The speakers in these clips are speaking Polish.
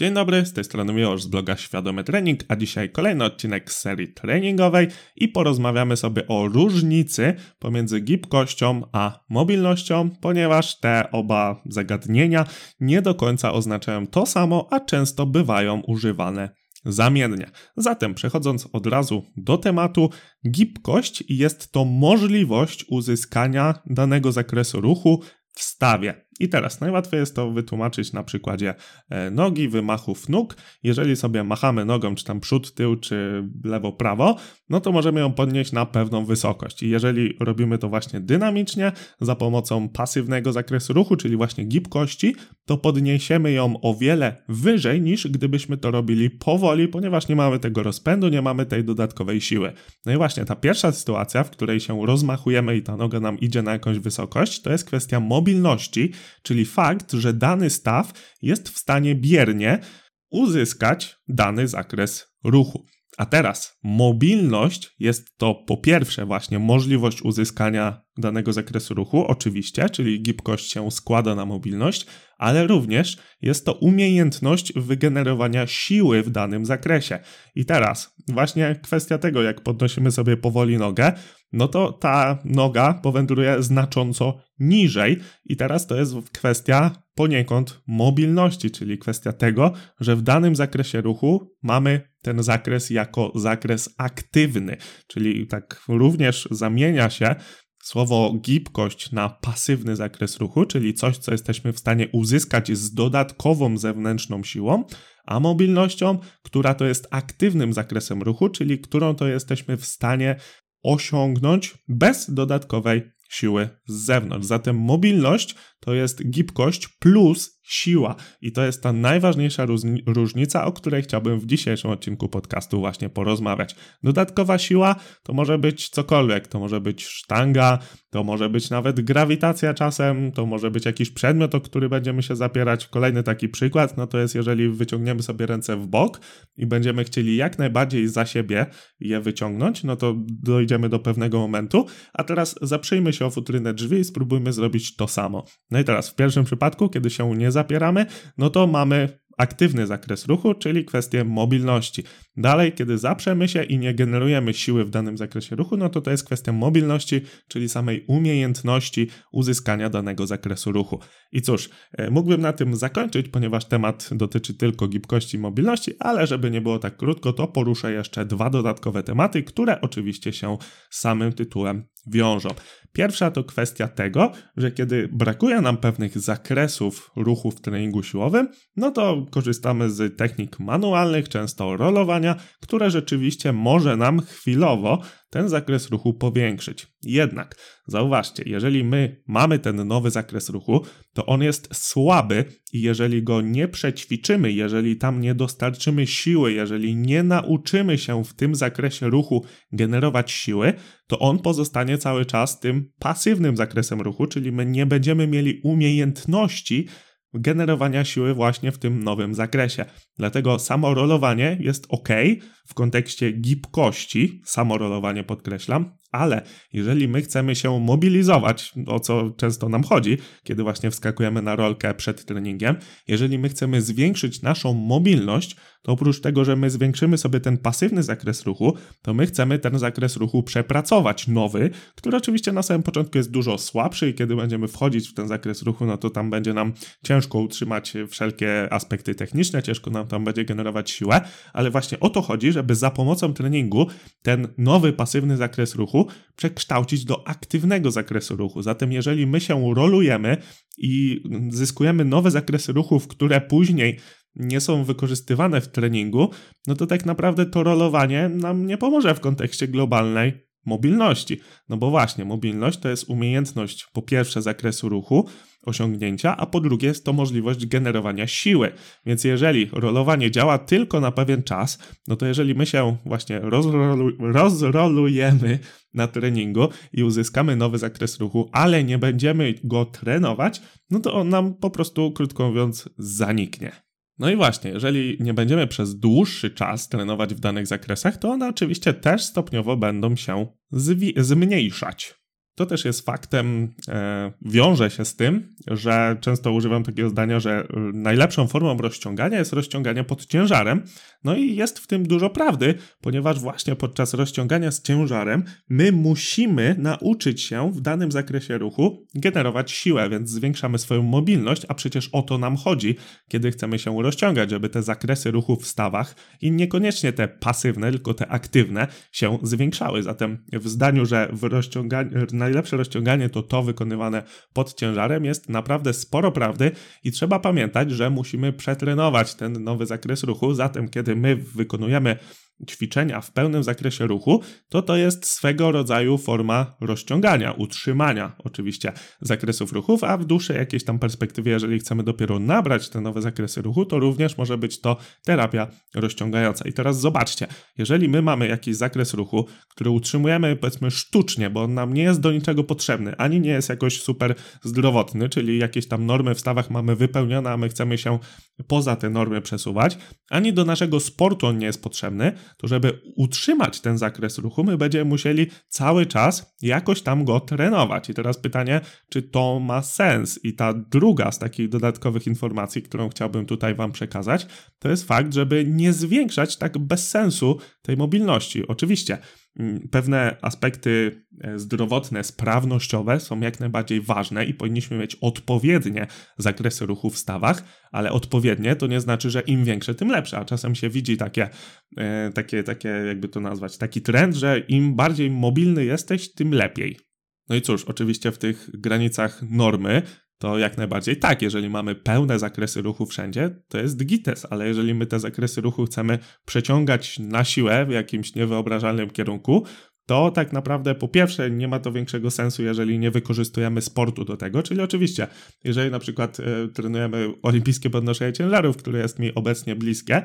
Dzień dobry, z tej strony Miłosz z bloga Świadomy Trening, a dzisiaj kolejny odcinek z serii treningowej i porozmawiamy sobie o różnicy pomiędzy gibkością a mobilnością, ponieważ te oba zagadnienia nie do końca oznaczają to samo, a często bywają używane zamiennie. Zatem przechodząc od razu do tematu, gibkość jest to możliwość uzyskania danego zakresu ruchu w stawie. I teraz najłatwiej jest to wytłumaczyć na przykładzie e, nogi, wymachów nóg. Jeżeli sobie machamy nogą, czy tam przód, tył, czy lewo, prawo, no to możemy ją podnieść na pewną wysokość. I jeżeli robimy to właśnie dynamicznie, za pomocą pasywnego zakresu ruchu, czyli właśnie gibkości, to podniesiemy ją o wiele wyżej niż gdybyśmy to robili powoli, ponieważ nie mamy tego rozpędu, nie mamy tej dodatkowej siły. No i właśnie ta pierwsza sytuacja, w której się rozmachujemy i ta noga nam idzie na jakąś wysokość, to jest kwestia mobilności, czyli fakt, że dany staw jest w stanie biernie uzyskać dany zakres ruchu. A teraz mobilność jest to po pierwsze właśnie możliwość uzyskania danego zakresu ruchu, oczywiście, czyli gibkość się składa na mobilność, ale również jest to umiejętność wygenerowania siły w danym zakresie. I teraz właśnie kwestia tego, jak podnosimy sobie powoli nogę, no to ta noga powędruje znacząco niżej i teraz to jest kwestia poniekąd mobilności, czyli kwestia tego, że w danym zakresie ruchu mamy ten zakres jako zakres aktywny, czyli tak również zamienia się słowo gibkość na pasywny zakres ruchu, czyli coś, co jesteśmy w stanie uzyskać z dodatkową zewnętrzną siłą, a mobilnością, która to jest aktywnym zakresem ruchu, czyli którą to jesteśmy w stanie osiągnąć bez dodatkowej siły z zewnątrz. Zatem mobilność to jest gibkość plus siła. I to jest ta najważniejsza różnica, o której chciałbym w dzisiejszym odcinku podcastu właśnie porozmawiać. Dodatkowa siła to może być cokolwiek. To może być sztanga, to może być nawet grawitacja czasem, to może być jakiś przedmiot, o który będziemy się zapierać. Kolejny taki przykład, no to jest jeżeli wyciągniemy sobie ręce w bok i będziemy chcieli jak najbardziej za siebie je wyciągnąć, no to dojdziemy do pewnego momentu. A teraz zaprzyjmy się o futrynę drzwi i spróbujmy zrobić to samo. No i teraz w pierwszym przypadku, kiedy się nie zapieramy, no to mamy aktywny zakres ruchu, czyli kwestię mobilności. Dalej, kiedy zaprzemy się i nie generujemy siły w danym zakresie ruchu, no to to jest kwestia mobilności, czyli samej umiejętności uzyskania danego zakresu ruchu. I cóż, e, mógłbym na tym zakończyć, ponieważ temat dotyczy tylko gibkości i mobilności, ale żeby nie było tak krótko, to poruszę jeszcze dwa dodatkowe tematy, które oczywiście się samym tytułem wiążą. Pierwsza to kwestia tego, że kiedy brakuje nam pewnych zakresów ruchu w treningu siłowym, no to korzystamy z technik manualnych, często rolowania, które rzeczywiście może nam chwilowo ten zakres ruchu powiększyć. Jednak zauważcie, jeżeli my mamy ten nowy zakres ruchu, to on jest słaby i jeżeli go nie przećwiczymy, jeżeli tam nie dostarczymy siły, jeżeli nie nauczymy się w tym zakresie ruchu generować siły, to on pozostanie cały czas tym pasywnym zakresem ruchu, czyli my nie będziemy mieli umiejętności generowania siły właśnie w tym nowym zakresie. Dlatego samo rolowanie jest ok w kontekście gibkości, samo rolowanie podkreślam, ale jeżeli my chcemy się mobilizować, o co często nam chodzi, kiedy właśnie wskakujemy na rolkę przed treningiem, jeżeli my chcemy zwiększyć naszą mobilność, to oprócz tego, że my zwiększymy sobie ten pasywny zakres ruchu, to my chcemy ten zakres ruchu przepracować, nowy, który oczywiście na samym początku jest dużo słabszy i kiedy będziemy wchodzić w ten zakres ruchu, no to tam będzie nam ciężko utrzymać wszelkie aspekty techniczne, ciężko nam tam będzie generować siłę, ale właśnie o to chodzi, żeby za pomocą treningu ten nowy pasywny zakres ruchu przekształcić do aktywnego zakresu ruchu. Zatem jeżeli my się rolujemy i zyskujemy nowe zakresy ruchów, które później nie są wykorzystywane w treningu, no to tak naprawdę to rolowanie nam nie pomoże w kontekście globalnej mobilności. No bo właśnie, mobilność to jest umiejętność po pierwsze zakresu ruchu, osiągnięcia, a po drugie jest to możliwość generowania siły. Więc jeżeli rolowanie działa tylko na pewien czas, no to jeżeli my się właśnie rozrolu rozrolujemy na treningu i uzyskamy nowy zakres ruchu, ale nie będziemy go trenować, no to on nam po prostu, krótko mówiąc, zaniknie. No i właśnie, jeżeli nie będziemy przez dłuższy czas trenować w danych zakresach, to one oczywiście też stopniowo będą się zmniejszać. To też jest faktem, e, wiąże się z tym, że często używam takiego zdania, że e, najlepszą formą rozciągania jest rozciąganie pod ciężarem. No i jest w tym dużo prawdy, ponieważ właśnie podczas rozciągania z ciężarem my musimy nauczyć się w danym zakresie ruchu generować siłę, więc zwiększamy swoją mobilność, a przecież o to nam chodzi, kiedy chcemy się rozciągać, żeby te zakresy ruchu w stawach i niekoniecznie te pasywne, tylko te aktywne się zwiększały. Zatem w zdaniu, że w rozciąganiu, najlepsze rozciąganie to to wykonywane pod ciężarem jest naprawdę sporo prawdy i trzeba pamiętać, że musimy przetrenować ten nowy zakres ruchu. Zatem kiedy my wykonujemy ćwiczenia w pełnym zakresie ruchu, to to jest swego rodzaju forma rozciągania, utrzymania oczywiście zakresów ruchów, a w dłuższej jakiejś tam perspektywie, jeżeli chcemy dopiero nabrać te nowe zakresy ruchu, to również może być to terapia rozciągająca. I teraz zobaczcie, jeżeli my mamy jakiś zakres ruchu, który utrzymujemy powiedzmy sztucznie, bo on nam nie jest do niczego potrzebny, ani nie jest jakoś super zdrowotny, czyli jakieś tam normy w stawach mamy wypełnione, a my chcemy się poza te normy przesuwać, ani do naszego sportu on nie jest potrzebny, to żeby utrzymać ten zakres ruchu, my będziemy musieli cały czas jakoś tam go trenować. I teraz pytanie, czy to ma sens? I ta druga z takich dodatkowych informacji, którą chciałbym tutaj Wam przekazać, to jest fakt, żeby nie zwiększać tak bez sensu tej mobilności. Oczywiście pewne aspekty e, zdrowotne, sprawnościowe są jak najbardziej ważne i powinniśmy mieć odpowiednie zakresy ruchu w stawach, ale odpowiednie to nie znaczy, że im większe, tym lepsze, a czasem się widzi takie, e, takie, takie jakby to nazwać, taki trend, że im bardziej mobilny jesteś, tym lepiej. No i cóż, oczywiście w tych granicach normy to jak najbardziej tak, jeżeli mamy pełne zakresy ruchu wszędzie, to jest gites, ale jeżeli my te zakresy ruchu chcemy przeciągać na siłę w jakimś niewyobrażalnym kierunku, to tak naprawdę po pierwsze nie ma to większego sensu, jeżeli nie wykorzystujemy sportu do tego, czyli oczywiście, jeżeli na przykład y, trenujemy olimpijskie podnoszenie ciężarów, które jest mi obecnie bliskie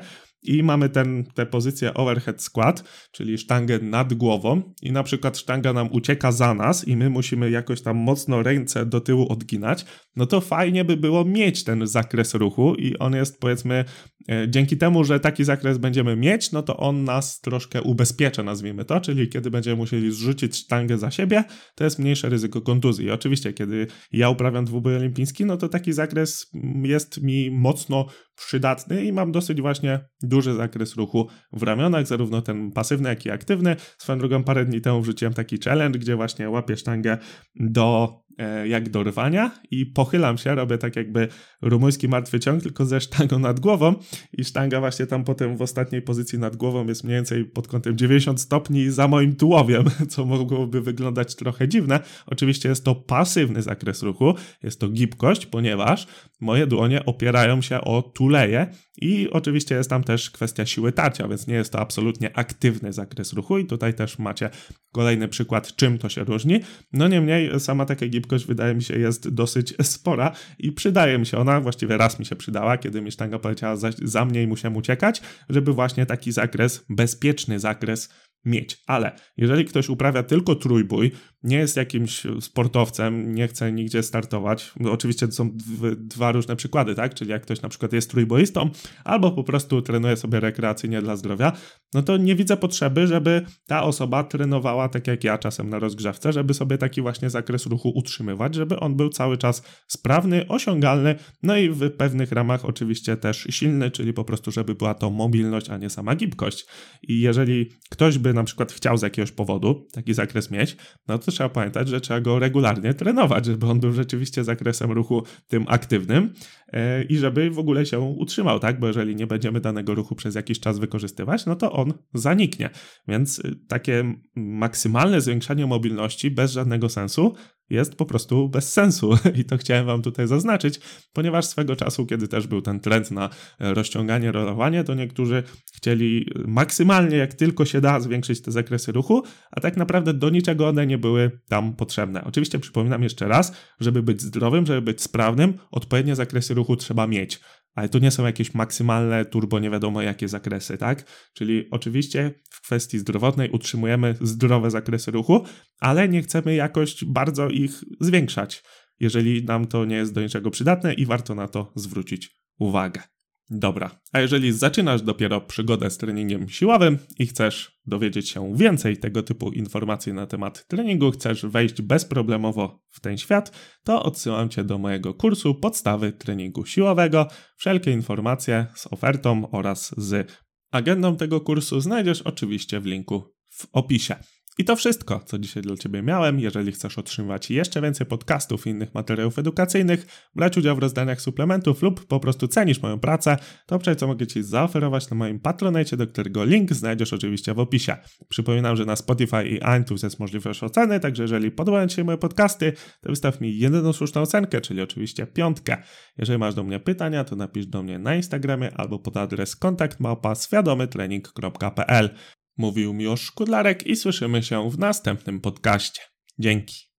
i mamy ten, tę pozycję overhead squat, czyli sztangę nad głową. I na przykład sztanga nam ucieka za nas i my musimy jakoś tam mocno ręce do tyłu odginać, no to fajnie by było mieć ten zakres ruchu i on jest powiedzmy e, dzięki temu, że taki zakres będziemy mieć, no to on nas troszkę ubezpiecza, nazwijmy to, czyli kiedy będziemy musieli zrzucić sztangę za siebie, to jest mniejsze ryzyko kontuzji. I oczywiście, kiedy ja uprawiam dwubój olimpijski, no to taki zakres jest mi mocno przydatny i mam dosyć właśnie duży zakres ruchu w ramionach, zarówno ten pasywny, jak i aktywny. Swoją drogą parę dni temu wrzuciłem taki challenge, gdzie właśnie łapię sztangę do jak do rwania i pochylam się, robię tak jakby rumuński martwy ciąg, tylko ze sztangą nad głową i sztanga właśnie tam potem w ostatniej pozycji nad głową jest mniej więcej pod kątem 90 stopni za moim tułowiem, co mogłoby wyglądać trochę dziwne. Oczywiście jest to pasywny zakres ruchu, jest to gibkość, ponieważ moje dłonie opierają się o tuleje i oczywiście jest tam też kwestia siły tarcia, więc nie jest to absolutnie aktywny zakres ruchu i tutaj też macie kolejny przykład, czym to się różni. No niemniej sama taka gibkość wydaje mi się jest dosyć spora i przydaje mi się ona, właściwie raz mi się przydała, kiedy mi sztanga poleciała za, za mnie i musiałem uciekać, żeby właśnie taki zakres, bezpieczny zakres mieć. Ale jeżeli ktoś uprawia tylko trójbój, nie jest jakimś sportowcem, nie chce nigdzie startować, oczywiście to są dwa różne przykłady, tak? Czyli jak ktoś na przykład jest trójboistą, albo po prostu trenuje sobie rekreacyjnie dla zdrowia, no to nie widzę potrzeby, żeby ta osoba trenowała tak jak ja czasem na rozgrzewce, żeby sobie taki właśnie zakres ruchu utrzymywać, żeby on był cały czas sprawny, osiągalny, no i w pewnych ramach oczywiście też silny, czyli po prostu, żeby była to mobilność, a nie sama gibkość. I jeżeli ktoś by na przykład chciał z jakiegoś powodu taki zakres mieć, no to trzeba pamiętać, że trzeba go regularnie trenować, żeby on był rzeczywiście zakresem ruchu tym aktywnym e, i żeby w ogóle się utrzymał, tak? Bo jeżeli nie będziemy danego ruchu przez jakiś czas wykorzystywać, no to on zaniknie. Więc y, takie maksymalne zwiększanie mobilności bez żadnego sensu jest po prostu bez sensu. I to chciałem Wam tutaj zaznaczyć, ponieważ swego czasu, kiedy też był ten trend na e, rozciąganie, rolowanie, to niektórzy chcieli maksymalnie, jak tylko się da, zwiększyć te zakresy ruchu, a tak naprawdę do niczego one nie były tam potrzebne. Oczywiście przypominam jeszcze raz, żeby być zdrowym, żeby być sprawnym, odpowiednie zakresy ruchu trzeba mieć ale to nie są jakieś maksymalne turbo nie wiadomo jakie zakresy, tak? Czyli oczywiście w kwestii zdrowotnej utrzymujemy zdrowe zakresy ruchu, ale nie chcemy jakoś bardzo ich zwiększać, jeżeli nam to nie jest do niczego przydatne i warto na to zwrócić uwagę. Dobra, a jeżeli zaczynasz dopiero przygodę z treningiem siłowym i chcesz dowiedzieć się więcej tego typu informacji na temat treningu, chcesz wejść bezproblemowo w ten świat, to odsyłam Cię do mojego kursu Podstawy treningu siłowego. Wszelkie informacje z ofertą oraz z agendą tego kursu znajdziesz oczywiście w linku w opisie. I to wszystko, co dzisiaj dla Ciebie miałem. Jeżeli chcesz otrzymywać jeszcze więcej podcastów i innych materiałów edukacyjnych, brać udział w rozdaniach suplementów lub po prostu cenisz moją pracę, to przejdź co mogę Ci zaoferować na moim Patronite, do którego link znajdziesz oczywiście w opisie. Przypominam, że na Spotify i iTunes jest możliwość oceny, także jeżeli podobają Ci się moje podcasty, to wystaw mi jedyną słuszną ocenkę, czyli oczywiście piątkę. Jeżeli masz do mnie pytania, to napisz do mnie na Instagramie albo pod adres kontaktmałpa świadomytrening.pl. Mówił Miłosz Szkudlarek i słyszymy się w następnym podcaście. Dzięki.